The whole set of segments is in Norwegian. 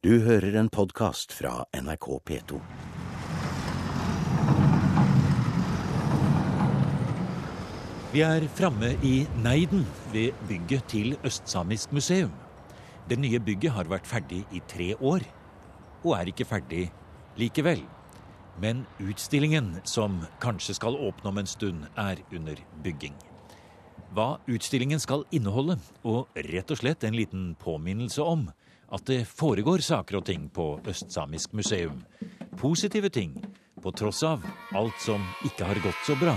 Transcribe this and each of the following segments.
Du hører en podkast fra NRK P2. Vi er framme i Neiden, ved bygget til Østsamisk museum. Det nye bygget har vært ferdig i tre år, og er ikke ferdig likevel. Men utstillingen, som kanskje skal åpne om en stund, er under bygging. Hva utstillingen skal inneholde, og rett og slett en liten påminnelse om at det foregår saker og ting på Østsamisk museum. Positive ting, på tross av alt som ikke har gått så bra.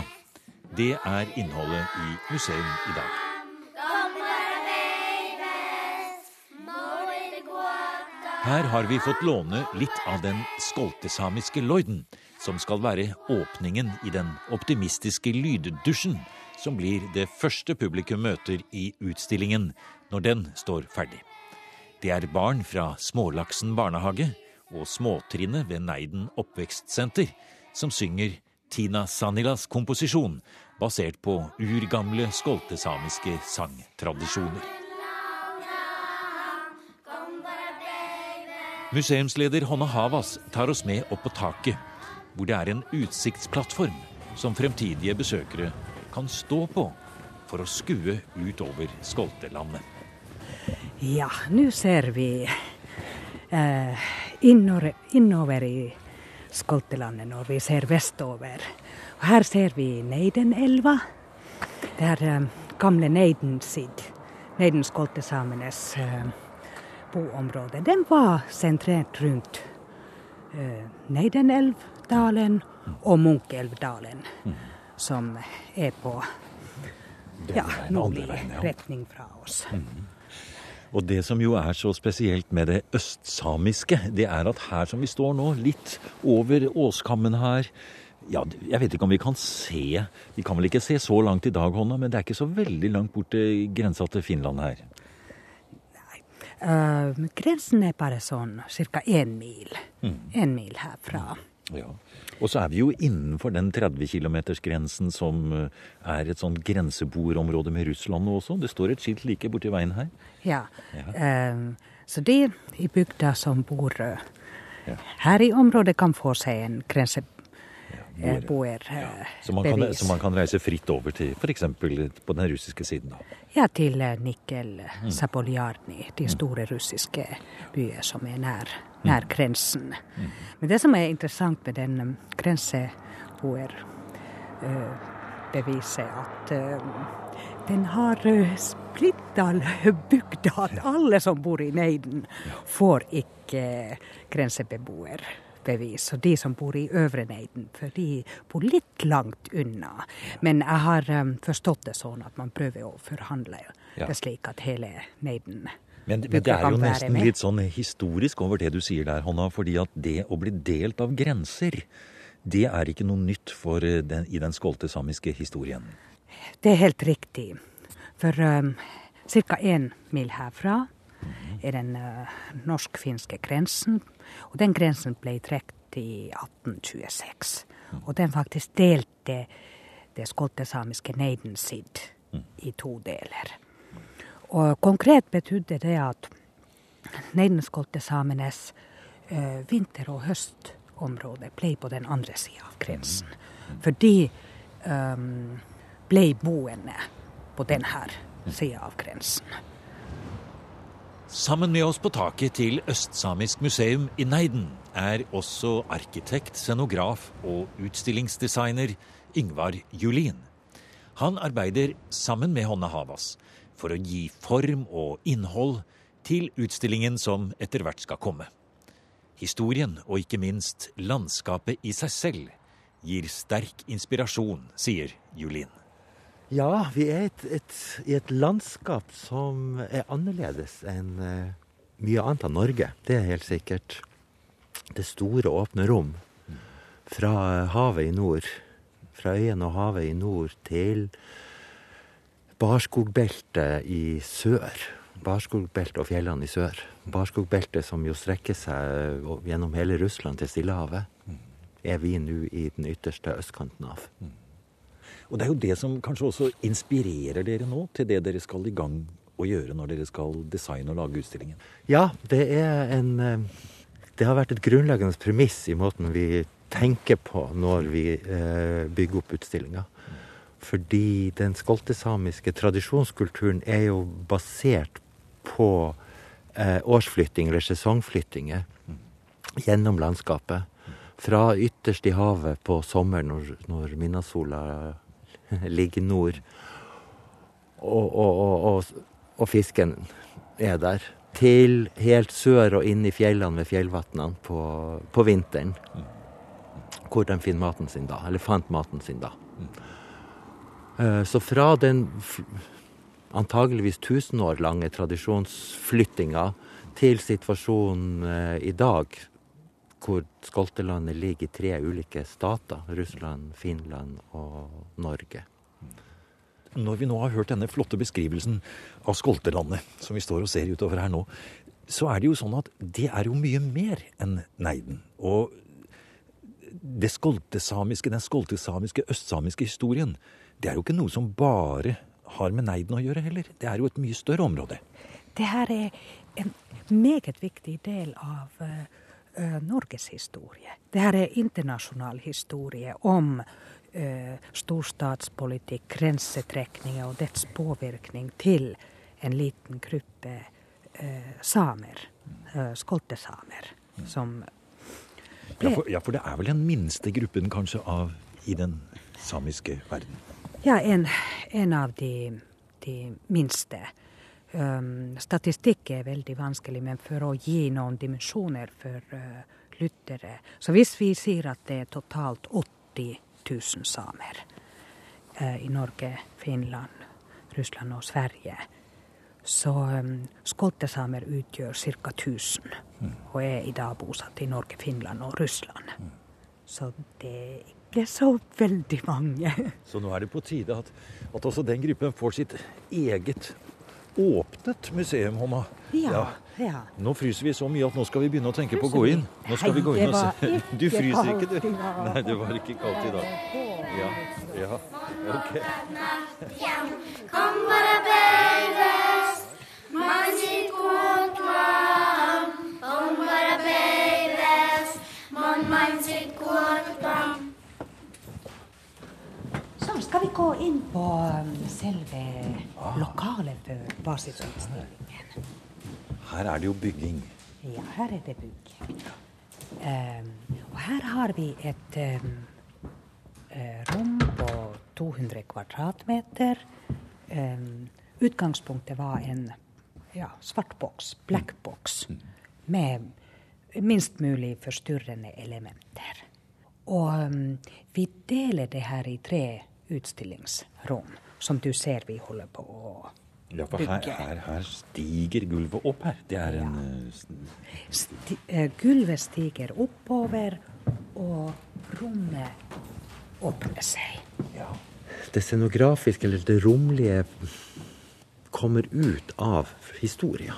Det er innholdet i museum i dag. Her har vi fått låne litt av den skoltesamiske lloyden, som skal være åpningen i den optimistiske lyddusjen, som blir det første publikum møter i utstillingen når den står ferdig. Det er barn fra Smålaksen barnehage og småtrinnet ved Neiden oppvekstsenter som synger Tina Sanilas komposisjon, basert på urgamle skoltesamiske sangtradisjoner. Museumsleder Honna Havas tar oss med opp på taket, hvor det er en utsiktsplattform som fremtidige besøkere kan stå på for å skue utover Skoltelandet. Ja, nå ser vi eh, innover, innover i Skoltelandet når vi ser vestover. Og her ser vi Neidenelva. Det er eh, gamle Neidensid. Neidenskoltesamenes eh, boområde. Den var sentrert rundt eh, Neidenelvdalen og Munkelvdalen, som er på ja, nordlig retning fra oss. Og det som jo er så spesielt med det østsamiske, det er at her som vi står nå, litt over åskammen her ja, Jeg vet ikke om vi kan se Vi kan vel ikke se så langt i dag, Hånda, men det er ikke så veldig langt bort til grensa til Finland her. Uh, grensen er bare sånn ca. én mil. Én mil herfra. Ja. Og så er vi jo innenfor den 30 km-grensen som eh, er et sånn grenseboerområde med Russland nå også. Det står et skilt like borti veien her. Ja. Ja. Uh, så de i bygda som bor uh, Ja. her i området, kan få seg en Boer. grenseboerbevis. Så man, kan, så man kan reise fritt over til f.eks. på den russiske siden. da. Ja, til eh, Nikel, Sapoljarny, de store russiske byer som er nær, nær grensen. Men det som er interessant med den um, grenseboerbeviset, at um, den har uh, splitta bygda. At alle som bor i Neiden, får ikke grensebeboerbevis. Og de som bor i Øvre Neiden, for de bor litt langt unna. Men jeg har um, forstått det sånn at man prøver å forhandle Ja. det slik at hele Neiden Men, men det er jo nesten litt sånn historisk over det du sier der, Hanna. Fordi at det å bli delt av grenser, det er ikke noe nytt eh, den, i den skoltesamiske historien. Det er helt riktig. For um, ca. én mil herfra er den uh, norsk-finske grensen. Og den grensen ble trukket i 1826. Og den faktisk delte det skolte samiske Neidensid i to deler. Og konkret betydde det at neidenskoltesamenes eh, vinter- og høstområde ble på den andre sida av grensen. For de um, ble boende på denne sida av grensen. Sammen med oss på taket til Østsamisk museum i Neiden er også arkitekt, scenograf og utstillingsdesigner Ingvar Julin. Han arbeider sammen med Honna Havas for å gi form og innhold til utstillingen som etter hvert skal komme. Historien og ikke minst landskapet i seg selv gir sterk inspirasjon, sier Julin. Ja, vi er et, et, i et landskap som er annerledes enn eh, mye annet av Norge. Det er helt sikkert. Det store, åpne rom. Fra havet i nord, fra øyene og havet i nord, til barskogbeltet i sør. Barskogbeltet og fjellene i sør. Barskogbeltet som jo strekker seg gjennom hele Russland til Stillehavet, er vi nå i den ytterste østkanten av. Og det er jo det som kanskje også inspirerer dere nå til det dere skal i gang å gjøre når dere skal designe og lage utstillingen? Ja, det er en eh, Det har vært et grunnleggende premiss i måten vi tenker på når vi eh, bygger opp utstillinga. Fordi den skoltesamiske tradisjonskulturen er jo basert på eh, årsflytting eller sesongflyttinger gjennom landskapet. Fra ytterst i havet på sommeren når, når midnattssola ligger nord, og, og, og, og, fisken er der, til helt sør og inn i fjellene ved fjellvatnene på, på vinteren. Hvor de finner maten sin da, eller fant maten sin da. Eh, Så fra den antageligvis 1000 år lange tradisjonsflyttinga til situasjonen eh, i dag, hvor Skoltelandet ligger i tre ulike stater, Russland, Finland og Norge. Når vi nå har hørt denne flotte beskrivelsen av Skoltelandet, som vi står og ser utover her nå, så er det jo sånn at det er jo mye mer enn Neiden. Og det skoltesamiske, den skoltesamiske, østsamiske historien, det er jo ikke noe som bare har med Neiden å gjøre heller. Det er jo et mye større område. Det her er en meget viktig del av eh, Norges historie. Det her er internasjonal historie om eh, storstatspolitikk, grensetrekninger og dets påvirkning til en liten gruppe eh, samer, skoltesamer, som Ja for, ja, for det er vel den minste gruppen kanskje av i den samiske verden. Ja, en, en av de, de minste. Um, statistikk er veldig vanskelig, men for å gi noen dimensjoner for uh, lyttere Så hvis vi sier at det er totalt 80 000 samer uh, i Norge, Finland, Russland og Sverige, så um, skoltesamer utgjør ca. 1000 og er i dag bosatt i Norge, Finland og Russland. Så det er ikke så veldig mange. Så nå er det på tide at, at også den gruppen får sitt eget åpnet museum, Homma. Ja, ja. Nå fryser vi så mye at nå skal vi begynne å tenke på å gå inn. Nå skal vi gå inn og se. Du fryser ikke, du? Nei, det var ikke kaldt i dag. Ja, ja, ok. På um, selve lokalet for basisutstillingen. Her er det jo bygging. Ja, her er det bygg. Um, og her har vi et um, eh, rom på 200 kvadratmeter. Um, utgangspunktet var en ja, svart boks, black box, med minst mulig forstyrrende elementer. Og um, vi deler det her i tre utstillingsrom, som du ser vi holder på å Ja, for her, her, her stiger gulvet opp her. Det er en eh, Sti eh, gulvet stiger oppover, og rommet åpner seg. Det scenografiske, eller det romlige, kommer ut av historia,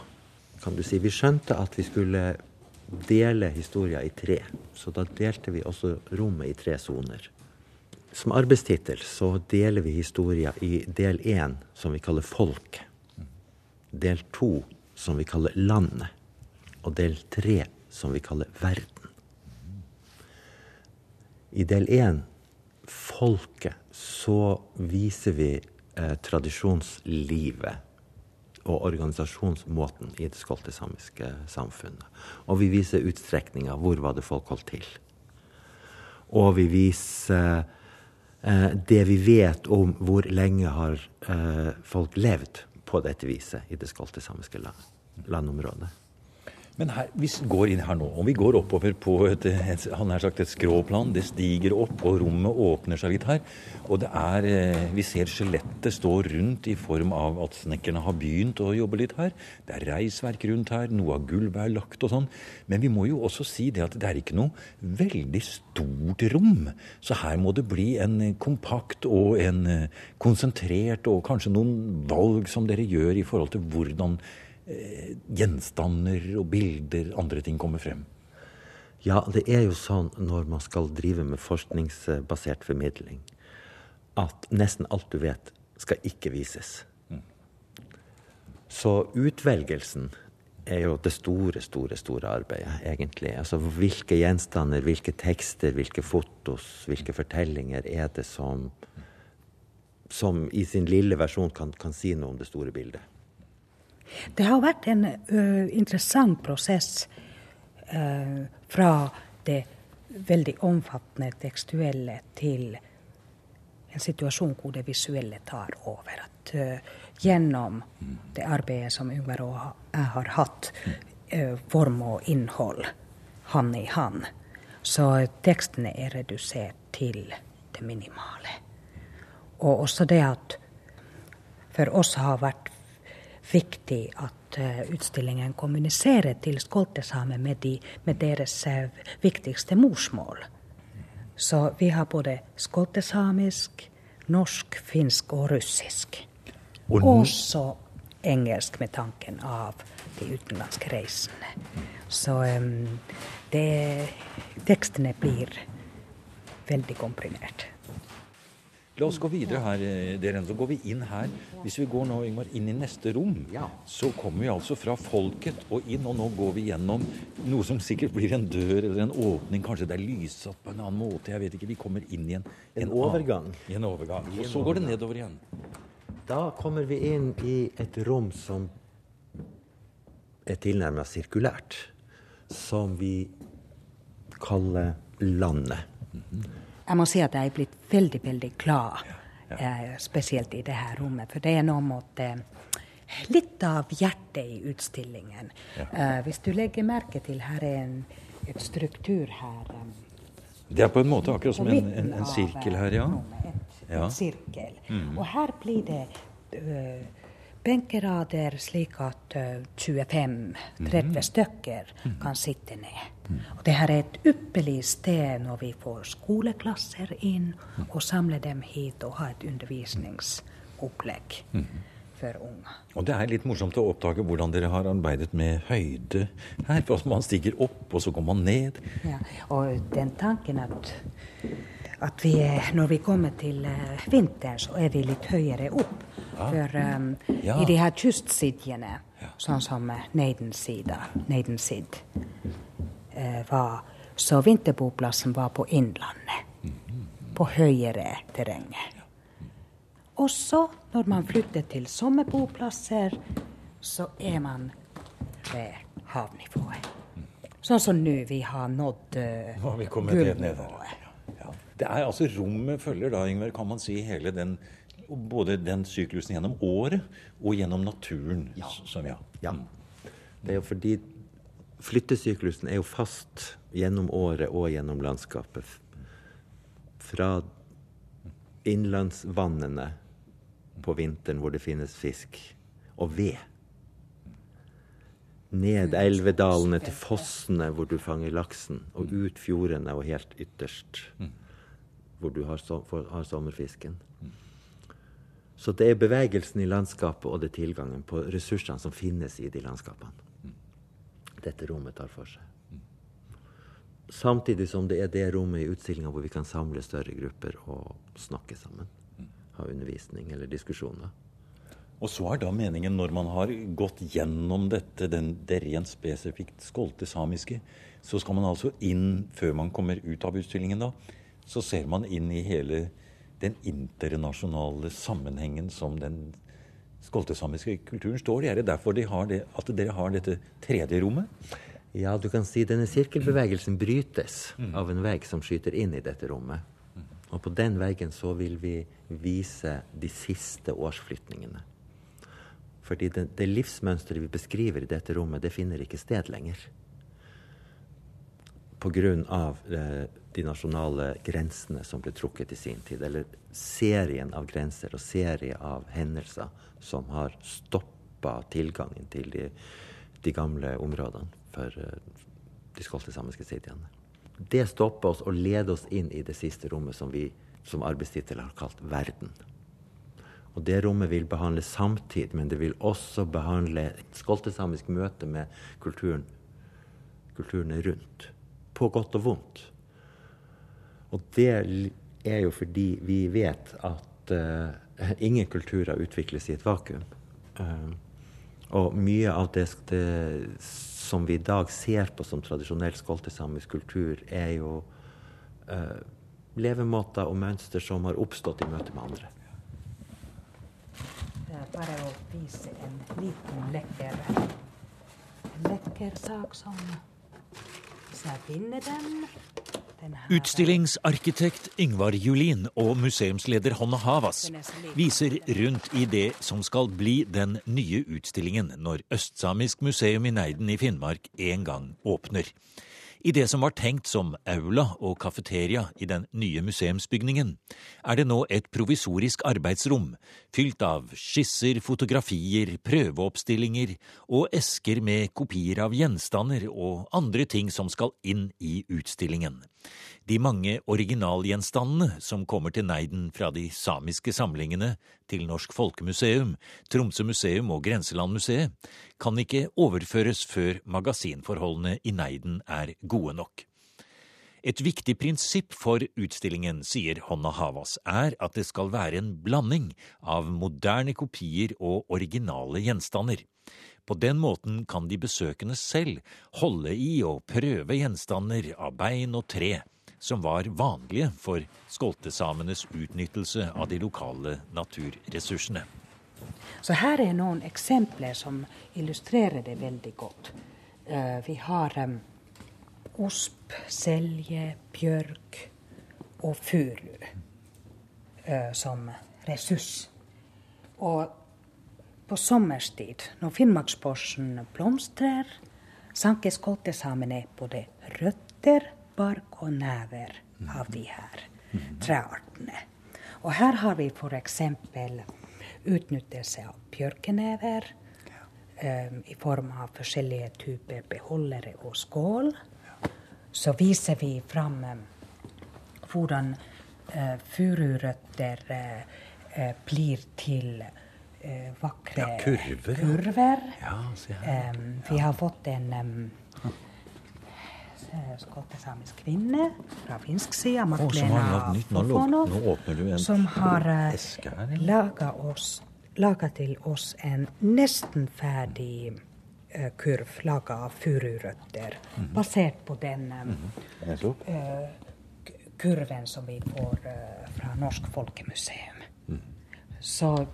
kan du si. Vi skjønte at vi skulle dele historia i tre, så da delte vi også rommet i tre soner. Som arbeidstittel så deler vi historia i del én, som vi kaller folk. Del to, som vi kaller landet. Og del tre, som vi kaller verden. I del én, folket, så viser vi eh, tradisjonslivet og organisasjonsmåten i det skolte-samiske samfunnet. Og vi viser utstrekninga. Hvor var det folk holdt til? Og vi viser det vi vet om hvor lenge har eh, folk levd på dette viset i det skoltesamiske land, landområdet. Men her, vi går inn her nå, og vi går oppover på et, et, sagt et skråplan. Det stiger opp, og rommet åpner seg litt her. Og det er, eh, vi ser skjelettet stå rundt i form av at snekkerne har begynt å jobbe litt her. Det er reisverk rundt her, noe av gulvet er lagt og sånn. Men vi må jo også si det at det er ikke noe veldig stort rom. Så her må det bli en kompakt og en eh, konsentrert, og kanskje noen valg som dere gjør i forhold til hvordan gjenstander og bilder, andre ting kommer frem. Ja, det er jo sånn når man skal drive med forskningsbasert formidling, at nesten alt du vet, skal ikke vises. Så utvelgelsen er jo det store, store store arbeidet, egentlig. Altså hvilke gjenstander, hvilke tekster, hvilke fotos, hvilke fortellinger er det som, som i sin lille versjon kan, kan si noe om det store bildet? Det har vært en ø, interessant prosess ø, fra det veldig omfattende tekstuelle til en situasjon hvor det visuelle tar over. At ø, gjennom det arbeidet som Yngvar og jeg har hatt, form og innhold hand i hand, så tekstene er redusert til det minimale. Og også det at for oss har vært viktig at eh, utstillingen kommuniserer til skoltesamer med, de, med deres eh, viktigste morsmål. Så vi har både skoltesamisk, norsk, finsk og russisk. Og Også engelsk med tanken av de utenlandske reisene. Så um, det, tekstene blir veldig komprimert. La oss gå videre her, eh, dere. Så går vi inn her. Hvis vi går nå Ingmar, inn i neste rom, Ja. så kommer vi altså fra folket og inn, og nå går vi gjennom noe som sikkert blir en dør eller en åpning. Kanskje det er lyssatt på en annen måte. Jeg vet ikke. Vi kommer inn i en, En en overgang. I en overgang. Og så går det nedover igjen. Da kommer vi inn i et rom som er tilnærma sirkulært. Som vi kaller landet. Jeg må si at jeg er blitt veldig, veldig glad, eh, spesielt i det her rommet. For det er noe med eh, litt av hjertet i utstillingen. Eh, hvis du legger merke til, her er en et struktur her. Um, Det er på en måte akkurat som en, en, en sirkel eh, her, ja. Ja. sirkel. Og her blir det ø, benkerader slik at 25-30 stykker kan sitte ned. Og det her er et ypperlig sted når vi får skoleklasser inn, og samler dem hit og har et undervisningsopplegg for unger. Og det er litt morsomt å oppdage hvordan dere har arbeidet med høyde her. For man stiger opp, og så går man ned. Ja, og den tanken at, at vi, når vi kommer til eh, vinteren, så er vi litt høyere opp. For um, Ja. i de her kystsidjene, sånn som uh, Neidensida, Neidensid uh, var, så vinterboplassen var på innlandet. På høyere terrenget. Og så, når man flytter til sommerboplasser, så er man ved havnivået. Sånn som nå, vi har nådd uh, Nå har vi kommet helt ned der. Ja. Det er altså Rommet følger da, Ingvar, kan man si, hele den både den syklusen gjennom året og gjennom naturen. Som, ja. Ja. Det er jo fordi flyttesyklusen er jo fast gjennom året og gjennom landskapet. Fra innlandsvannene på vinteren hvor det finnes fisk, og ved. Ned elvedalene til fossene hvor du fanger laksen, og ut fjordene og helt ytterst hvor du har, so har sommerfisken. Så det er bevegelsen i landskapet og det er tilgangen på ressursene som finnes i de landskapene. Dette rommet tar for seg. Samtidig som det er det rommet i utstillinga hvor vi kan samle større grupper og snakke sammen. Ha undervisning eller diskusjoner. Og så er da meningen, når man har gått gjennom dette, den, det rent spesifikt skolte-samiske, så skal man altså inn, før man kommer ut av utstillingen da, så ser man inn i hele den internasjonale sammenhengen som den skolte-samiske kulturen står i. Er det derfor de har det, at dere har dette tredje rommet? Ja, du kan si denne sirkelbevegelsen brytes av en vegg som skyter inn i dette rommet. Og på den veggen så vil vi vise de siste årsflytningene. Fordi det, det livsmønsteret vi beskriver i dette rommet, det finner ikke sted lenger. Av eh, de nasjonale grensene som ble trukket i sin tid. Eller serien av grenser og serie av hendelser som har stoppa tilgangen til de, de gamle områdene for de de skoltesamiske sidiene. Det stopper oss og leder oss inn i det siste rommet som vi som arbeidstittel har kalt verden. Og det rommet vil behandle samtid, men det vil også behandle skoltesamisk møte med kulturen, kulturene rundt. På godt og vondt. Og det er jo fordi vi vet at uh, ingen kulturer utvikles i et vakuum. Uh, Og mye av det, det som vi i dag ser på som tradisjonell skoltesamisk kultur, er jo uh, levemåter og mønster som har oppstått i møte med andre. Det er bare å vise en liten lekker, lekker sak som Jeg den Utstillingsarkitekt Yngvar Julin og museumsleder Hanne Havas viser rundt i det som skal bli den nye utstillingen når Østsamisk museum i Neiden i Finnmark en gang åpner. I det som var tenkt som aula og kafeteria i den nye museumsbygningen, er det nå et provisorisk arbeidsrom fylt av skisser, fotografier, prøveoppstillinger og esker med kopier av gjenstander og andre ting som skal inn i utstillingen. De mange originalgjenstandene som kommer til Neiden fra de samiske samlingene til Norsk Folkemuseum, Tromsø museum og Grenselandmuseet, kan ikke overføres før magasinforholdene i Neiden er gode nok. Et viktig prinsipp for utstillingen, sier Honna Havas, er at det skal være en blanding av moderne kopier og originale gjenstander. På den måten kan de besøkende selv holde i og prøve gjenstander av bein og tre, som var vanlige for skoltesamenes utnyttelse av de lokale naturressursene. Så her er noen eksempler som illustrerer det veldig godt. Eh, vi har osp, selje, bjørk og furu eh, som ressurs. Og på sommerstid, når Finnmarksborsen blomstrer, sanker skoltesamene både røtter, bark og never av de her treartene. Og her har vi f.eks. utnyttelse av bjørkenever eh, i form av forskjellige typer beholdere og skål. Så viser vi fram eh, hvordan eh, fururøtter eh, eh, blir til eh, vakre Ja, kurver, kurver. Ja. Em, vi har fått en um, skottesamisk kvinne fra finsk side, lå- Fofonov, som har uh, laga, til oss en nesten ferdig kurv laga av fururøtter, Mhm. basert på den mm -hmm. eh, kurven som vi får eh, fra Norsk Folkemuseum. Så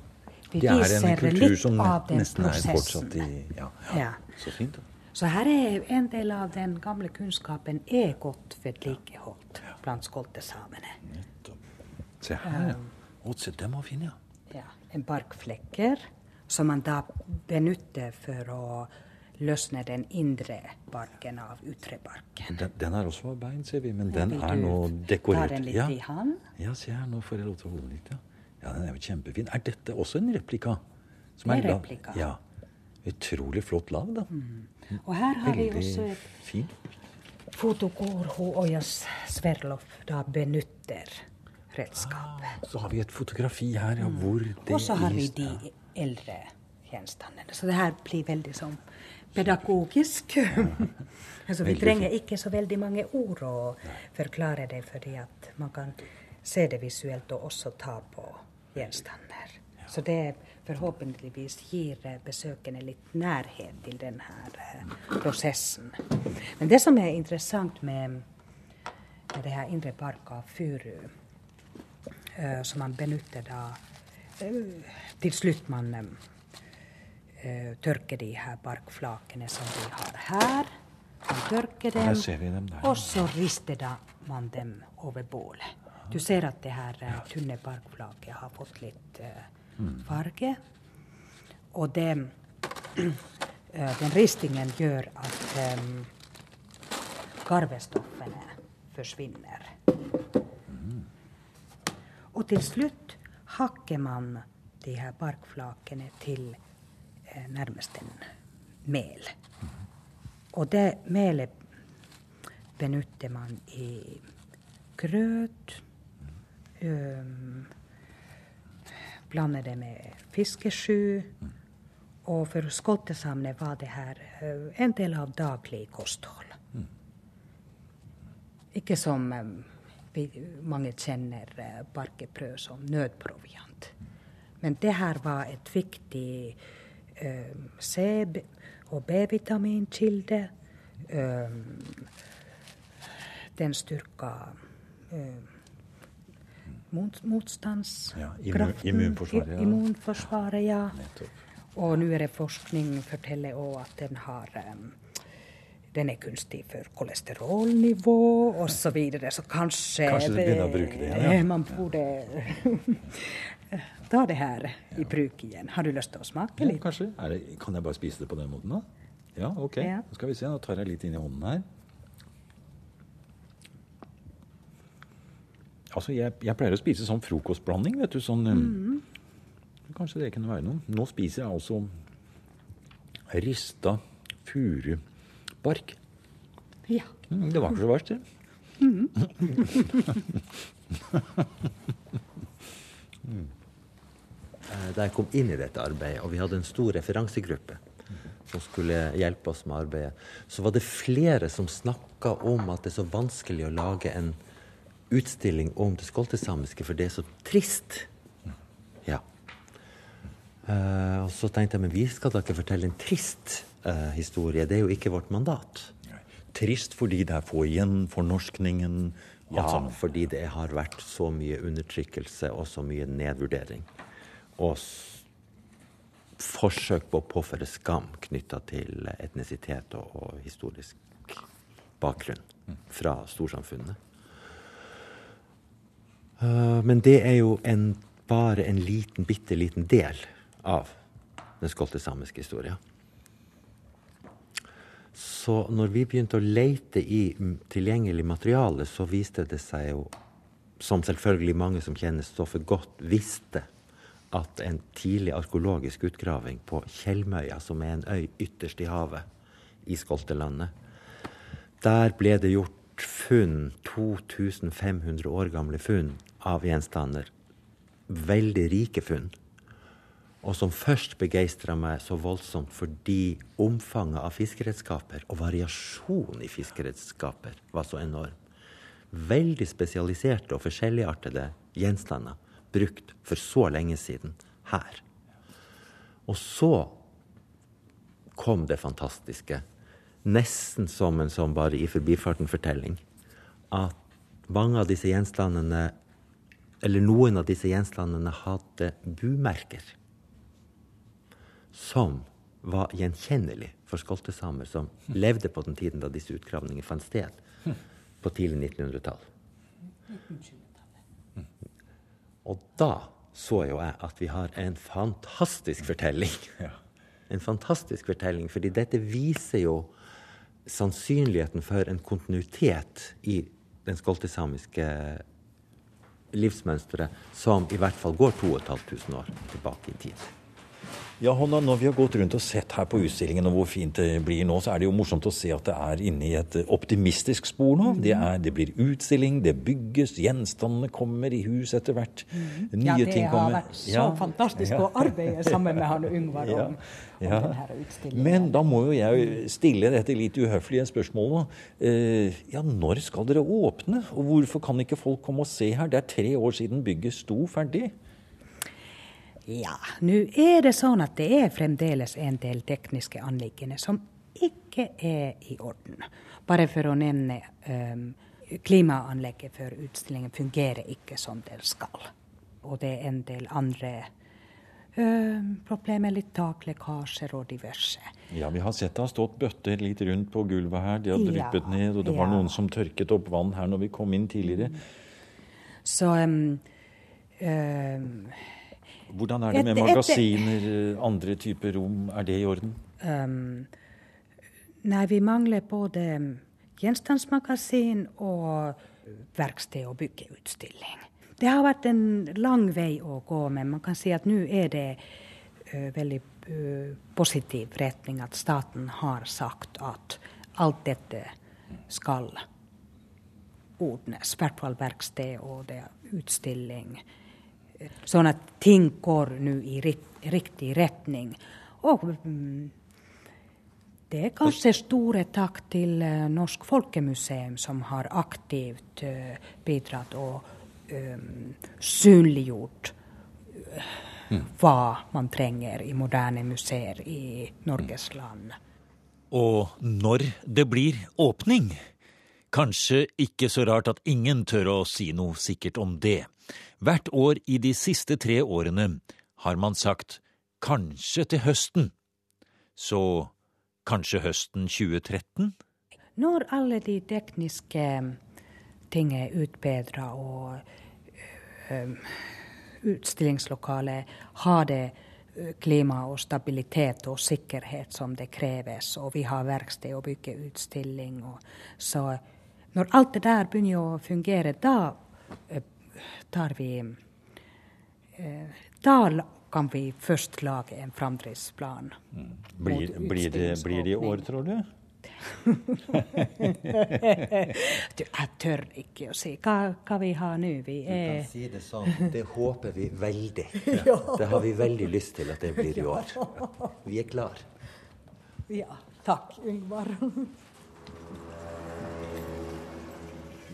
vi. Det en viser kultur litt som av den prosessen. fortsatt i ja, ja. Ja. Så fint. da. Så her er en del av den gamle kunnskapen er godt vedlikeholdt blant skoltesamene. Se her, ja. Å, se, den var fin, ja. Ja, en barkflekker som man da benytter for å løsne den indre barken av utrebarken. Den, den er også av bein, ser vi, men den er nå dekorert. dekorert. den litt ja. i hand? ja, se her, nå får jeg lov til å holde den litt, ja. Ja, den er jo kjempefin. Er dette også en replika? Som Det er replika. Ja. Utrolig flott lav, da. Og her har vi også et fin. foto hvor hun Ojas Sverloff da benytter redskapet. Så har vi et fotografi her, ja, hvor det er. Og så har vi de eldre gjenstandene. Så det her blir veldig sånn pedagogisk. altså, vi trenger ikke så veldig mange ord å forklare det, fordi at man kan se det visuelt og også ta på gjenstander. Så det forhåpentligvis gir eh, besøkende litt nærhet til denne prosessen. Men det som er interessant med, med det her indre park av furu, eh, som man benytter da eh, Til slutt man eh, tørker de her barkflakene som vi har her. Man tørker dem, dem og så rister da man dem over bålet. Du ser at det her uh, tynne barkflaket har fått litt eh, farge. Og det, eh, den ristingen gjør at um, garvestoffene forsvinner. Og til slutt hakker man de her barkflakene til eh, nærmest en mel. Og det melet benytter man i grøt. Um, blander det med fiskesky. Og for skoltesamene var det her eh, en del av daglig kosthold. Ikke som um, vi, mange kjenner uh, barkebrød som nødproviant. Men det her var et viktig C- og B-vitaminkilde. Den styrker mot, motstandskraften. Ja, immu- immunforsvaret, ja. Immunforsvaret, ja. Og nå er det forskning forteller òg at den har um, den er kunstig for kolesterolnivå osv. Så, videre. så kanskje Kanskje det Man burde ta det her i bruk igjen. Har du lyst til å smake litt? Ja, kanskje. Det, kan jeg bare spise det på den måten, da? Ja, ok. Ja. Nå skal vi se. Nå tar jeg litt inn i hånden her. Altså, jeg, jeg pleier å spise sånn frokostblanding, vet du. Sånn um, Kanskje det kunne være noe. Nå spiser jeg altså rista furubark. Ja. Mm, det var ikke så verst, det. Eh, Da jeg kom inn i dette arbeidet, og vi hadde en stor referansegruppe som skulle hjelpe oss med arbeidet, så var det flere som snakka om at det er så vanskelig å lage en utstilling om det skoltesamiske, for det er så trist. Ja. Uh, og så tenkte jeg, men vi skal da ikke fortelle en trist uh, historie. Det er jo ikke vårt mandat. Trist fordi det er få igjen fornorskningen. norskningen Ja, fordi det har vært så mye undertrykkelse og så mye nedvurdering. Og forsøk på å påføre skam knytta til etnisitet og, og historisk bakgrunn fra storsamfunnet. Eh, men det er jo en, bare en liten, bitte liten del av den skolte samiske historia. Så når vi begynte å leite i tilgjengelig materiale, så viste det seg jo, som selvfølgelig mange som kjenner stoffet godt, visste at en tidlig arkeologisk utgraving på Tjeldmøya, som er en øy ytterst i havet i Skoltelandet, der ble det gjort funn, 2500 år gamle funn av gjenstander. Veldig rike funn. Og som først begeistra meg så voldsomt fordi omfanget av fiskeredskaper og variasjon i fiskeredskaper var så enorm. Veldig spesialiserte og forskjelligartede gjenstander brukt for så lenge siden her. Og så kom det fantastiske, nesten som en sånn bare i forbifarten-fortelling, at mange av disse gjenstandene, eller noen av disse gjenstandene hadde bumerker som var gjenkjennelig for skoltesamer som levde på den tiden da disse utgravningene fant sted, på tidlig 1900-tall. Og da så jo jeg at vi har en fantastisk fortelling. Ja. En fantastisk fortelling, fordi dette viser jo sannsynligheten for en kontinuitet i den skoltesamiske livsmønsteret som i hvert fall går 2500 år tilbake i tid. Ja, Hanna, Når vi har gått rundt og sett her på utstillingen og hvor fint det blir nå, så er det jo morsomt å se at det er inne i et optimistisk spor nå. Det, er, det blir utstilling, det bygges, gjenstandene kommer i hus etter hvert. Nye Mm. Ja, det har kommer. vært så Ja. fantastisk Ja. å arbeide sammen med han Yngvar Ja. om, om denne utstillingen. Men da må jo jeg stille dette litt uhøflige spørsmålet. Eh, ja, når skal dere åpne? Og hvorfor kan ikke folk komme og se her? Det er tre år siden bygget sto ferdig. Ja, nå er det sånn at det er fremdeles en del tekniske anliggende som ikke er i orden. Bare for å nevne um, klimaanlegget for utstillingen fungerer ikke som det skal. Og det er en del andre um, problemer, litt taklekkasjer og diverse. Ja, vi har sett det har stått bøtter litt rundt på gulvet her. De har Ja, ned, og det var ja. noen som tørket opp vann her når vi kom inn tidligere. Så um, um, Hvordan er det med magasiner, andre typer rom? Er det i orden? Um, nei, vi mangler både gjenstandsmagasin og verksted og byggeutstilling. Det har vært en lang vei å gå, men man kan si at nå er det uh, veldig uh, positiv retning at staten har sagt at alt dette skal ordnes. I hvert fall verksted og det utstilling. Sånn at ting går nå i riktig retning. Og mm, det er kanskje store takk til eh, Norsk Folkemuseum, som har aktivt eh, bidratt og um, synliggjort eh, hva man trenger i moderne museer i Norges land. Og når det blir åpning? Kanskje ikke så rart at ingen tør å si noe sikkert om det. Hvert år i de siste tre årene har man sagt kanskje til høsten. Så kanskje høsten 2013? Når alle de tekniske ting er utbedra og ø, utstillingslokalet har det klima og stabilitet og sikkerhet som det kreves, og vi har verksted og bygge utstilling og Så når alt det der begynner å fungere, da tar vi eh, Da kan vi først lage en framdriftsplan. Blir, blir, det, blir det i år, tror du? Du, jeg tør ikke å si hva, hva vi har nå. Vi er Si det sånn. Det håper vi veldig. Det har vi veldig lyst til at det blir i år. Vi er klar. Ja, takk, Yngvar.